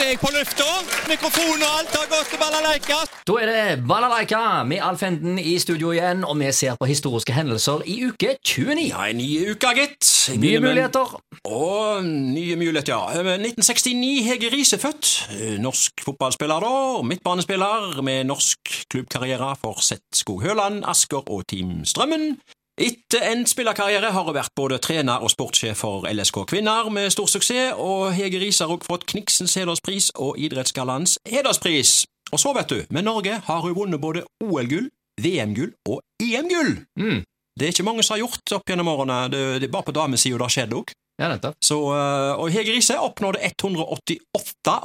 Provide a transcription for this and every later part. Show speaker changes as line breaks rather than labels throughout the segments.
er jeg på lufta. Mikrofon og alt har gått til balalaika.
Da er det Balalaika med Alf Henden i studio igjen, og vi ser på historiske hendelser i uke 29.
Ja, en ny uke, gitt.
Nye muligheter.
Og nye muligheter, ja. Eh, 1969, Hege Riise født. Eh, Norsk fotballspiller, da. Midtbanespiller med norsk klubbkarriere for Sett Skog Høland, Asker og Team Strømmen. Etter endt spillerkarriere har hun vært både trener og sportssjef for LSK Kvinner med stor suksess, og Hege Riis har også fått Kniksens hederspris og Idrettsgallaens hederspris. Og så, vet du, med Norge har hun vunnet både OL-gull, VM-gull og EM-gull.
Mm.
Det er ikke mange som har gjort opp gjennom årene, det, det er bare på damesida det har skjedd òg.
Ja, nettopp.
Så, eh, og Hege Riise oppnådde 188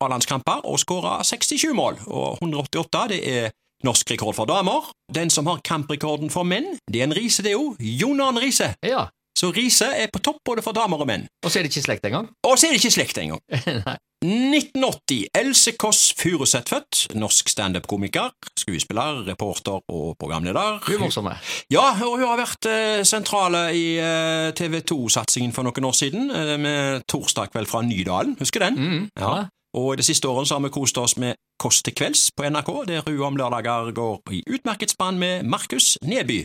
A-landskamper og skåra 67 mål. Og 188 det er norsk rekord for damer. Den som har kamprekorden for menn, det er en Riise, det òg. Jon Arne Riise.
Ja.
Så Riise er på topp både for damer og menn.
Og så er det ikke slekt engang.
Og så er det ikke slekt engang.
Nei.
1980. Else Kåss Furuseth født. Norsk standup-komiker, skuespiller, reporter og programleder.
Hun er.
Ja, og hun har vært eh, sentrale i eh, TV 2-satsingen for noen år siden, eh, med Torsdag kveld fra Nydalen. Husker den?
Mm.
Ja. Og i de siste årene så har vi kost oss med Kåss til kvelds på NRK, der Rue om lørdager går i utmerket spann med Markus Neby.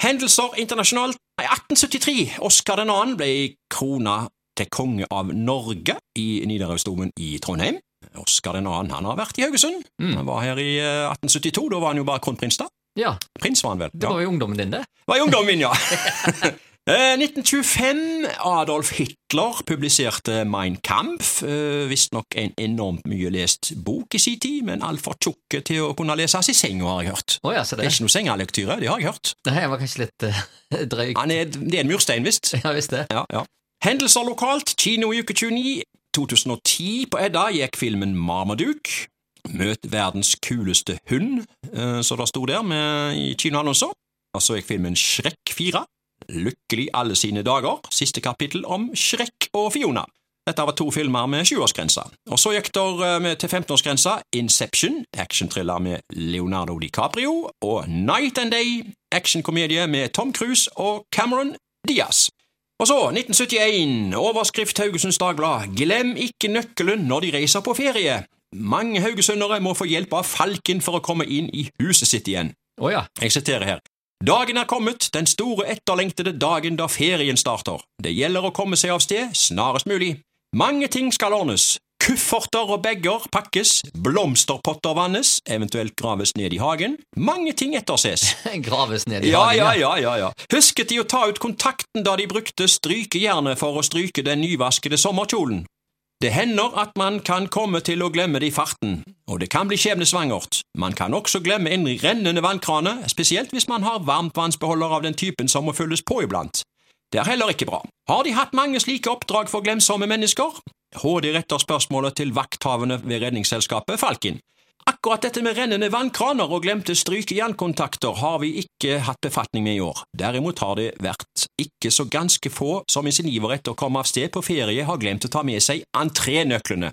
Hendelser internasjonalt. I 1873, Oskar 2. ble krona til konge av Norge i Nidarosdomen i Trondheim. Oskar 2. han har vært i Haugesund.
Mm.
Han var her i eh, 1872, da var han jo bare kronprins, da.
Ja,
Prins var han vel.
det var jo ungdommen din, det.
Var i ungdommen min, ja. Eh, 1925. Adolf Hitler publiserte Mein Kampf. Eh, Visstnok en enormt mye lest bok i sin tid, men altfor tjukke til å kunne leses i senga, har jeg hørt.
Oh, ja, så
Det
det.
er ikke noe sengelektyre, det har jeg hørt.
Nei, jeg var kanskje litt uh, drøy.
Han er, det er en murstein, visst.
Ja visst det.
Ja, ja. Hendelser lokalt. Kino i uke 29. 2010 på Edda gikk filmen Marmaduke. Møt verdens kuleste hund, eh, så det sto der med, i kinoannonser. Og så gikk filmen Shrek 4. Lykkelig alle sine dager. Siste kapittel om Shrek og Fiona. Dette var to filmer med 20-årsgrense. Og så gikk det med til 15-årsgrensa Inception, actionthriller med Leonardo DiCaprio, og Night and Day, actionkomedie med Tom Cruise og Cameron Diaz. Og så, 1971, overskrift Haugesunds Dagblad, glem ikke nøkkelen når de reiser på ferie. Mange haugesundere må få hjelp av Falken for å komme inn i huset sitt igjen.
Oh, ja.
Jeg siterer her. Dagen er kommet, den store etterlengtede dagen da ferien starter. Det gjelder å komme seg av sted snarest mulig. Mange ting skal ordnes. Kufferter og bager pakkes, blomsterpotter vannes, eventuelt graves ned i hagen. Mange ting etterses.
Graves ned i
Ja,
hagen.
ja, ja, ja, ja. Husket de å ta ut kontakten da de brukte strykejernet for å stryke den nyvaskede sommerkjolen? Det hender at man kan komme til å glemme det i farten, og det kan bli skjebnesvangert. Man kan også glemme en rennende vannkrane, spesielt hvis man har varmtvannsbeholder av den typen som må fylles på iblant. Det er heller ikke bra. Har de hatt mange slike oppdrag for glemsomme mennesker? HD retter spørsmålet til vakthavende ved Redningsselskapet Falken. Akkurat dette med rennende vannkraner og glemte strykejernkontakter har vi ikke hatt befatning med i år. Derimot har det vært ikke så ganske få som i sin iver etter å komme av sted på ferie har glemt å ta med seg entrénøklene.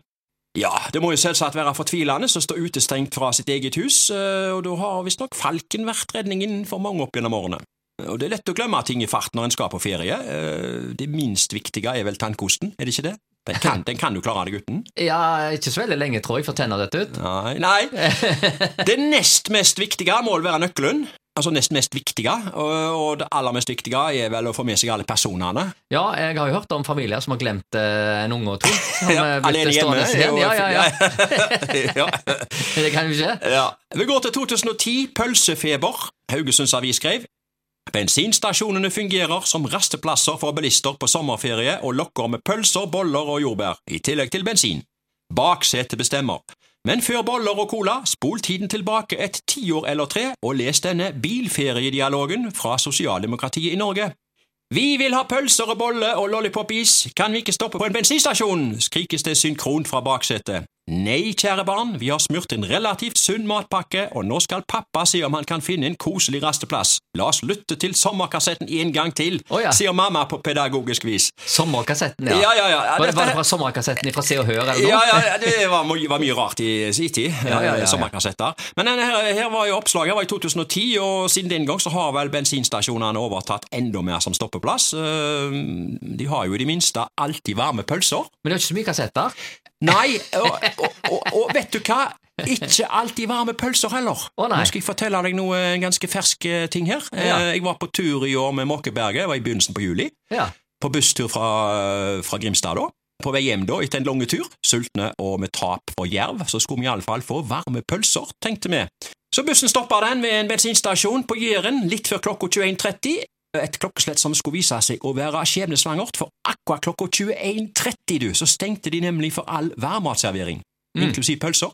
Ja, det må jo selvsagt være fortvilende å stå utestengt fra sitt eget hus, eh, og da har visstnok Falken vært redningen for mange opp gjennom årene. Og det er lett å glemme ting i fart når en skal på ferie. Eh, Det minst viktige er vel tannkosten, er det ikke det? Den kan, den kan du klare deg uten.
Ja, ikke så veldig lenge, tror jeg, for tenner dette ut.
Nei, nei. Det nest mest viktige må vel være nøkkelen. Altså nest mest viktige, og, det aller mest viktige er vel å få med seg alle personene.
Ja, jeg har jo hørt om familier som har glemt eh, en unge og to.
Ja,
er
alene hjemme.
Jo. Ja, ja, ja.
ja.
Det kan jo skje.
ja. Vi går til 2010. Pølsefeber. Haugesunds Avis skrev Bensinstasjonene fungerer som rasteplasser for bilister på sommerferie og lokker med pølser, boller og jordbær, i tillegg til bensin. Baksetet bestemmer. Men før boller og cola, spol tiden tilbake et tiår eller tre og les denne bilferiedialogen fra sosialdemokratiet i Norge. Vi vil ha pølser og bolle og lollipop-is, kan vi ikke stoppe på en bensinstasjon? skrikes det synkront fra baksetet. Nei, kjære barn, vi har smurt en relativt sunn matpakke, og nå skal pappa se om han kan finne en koselig rasteplass. La oss lytte til sommerkassetten en gang til,
oh, ja.
sier mamma på pedagogisk vis.
Sommerkassetten, ja.
Ja, ja, ja,
Var, det, var det fra sommerkassetten fra Se og Hør, eller noe?
Ja, ja, det var, var mye rart i sin tid. Sommerkassetter. Men her, her var jo oppslaget var i 2010, og siden den gang så har vel bensinstasjonene overtatt enda mer som stoppeplass. De har jo i det minste alltid varme pølser.
Men det er ikke så mye kassetter.
Nei, og, og, og, og vet du hva? Ikke alltid varme pølser heller.
Å.
Nå skal jeg fortelle deg noe ganske fersk eh, ting her. Eh,
Ja.
Jeg var på tur i år med Måkeberget, det var i begynnelsen på juli.
Ja.
På busstur fra, fra Grimstad da. På vei hjem da, etter en lang tur, sultne og med tap for jerv, så skulle vi iallfall få varme pølser, tenkte vi. Så bussen stoppa den ved en bensinstasjon på Jæren litt før klokka 21.30. Et klokkeslett som skulle vise seg å være skjebnesvangert, for akkurat klokka 21.30 du, så stengte de nemlig for all varmmatservering,
Mm.
inklusiv pølser.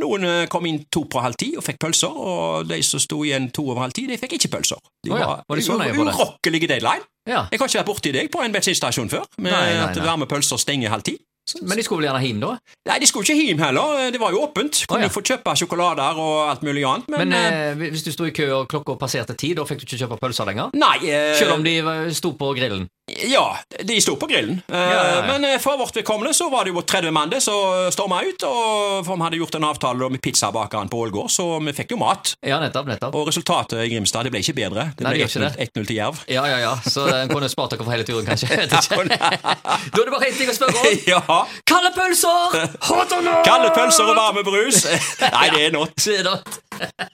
Noen eh, kom inn to på halv ti og fikk pølser, og de som sto igjen to over halv ti, de fikk ikke pølser. De
oh, ja, var de så nøye
urokkelige deadline.
ja.
Jeg har ikke vært borti deg på en bensinstasjon før, med
Nei, nei,
at
nei.
varme pølser stenger halv ti.
Men de skulle vel gjerne hjem, da?
Nei, de skulle ikke hjem heller, det var jo åpent. Kunne
Å, ja.
få kjøpe sjokolader og alt mulig annet, men,
Men
eh,
eh, hvis du sto i kø og klokka passerte ti, da fikk du ikke kjøpe pølser lenger?
Nei, eh,
Selv om de sto på grillen?
Ja, de sto på grillen. Ja,
ja, ja.
Men eh, for vårt vedkommende så var det jo 30 mann det som storma ut, og for vi hadde gjort en avtale med pizzabakeren på Ålgård, så vi fikk jo mat.
Ja, nettopp. nettopp.
Og resultatet i Grimstad det ble ikke bedre. Det ble
det gjør ikke
1-0 1-0 til Jerv.
Ja, ja, ja. Så en kunne spart dere for hele turen, kanskje. Da er det bare én ting å spørre om.
ja.
Kalde pølser! Hot or not?
Kalde pølser og varme brus. Nei.
Det er not.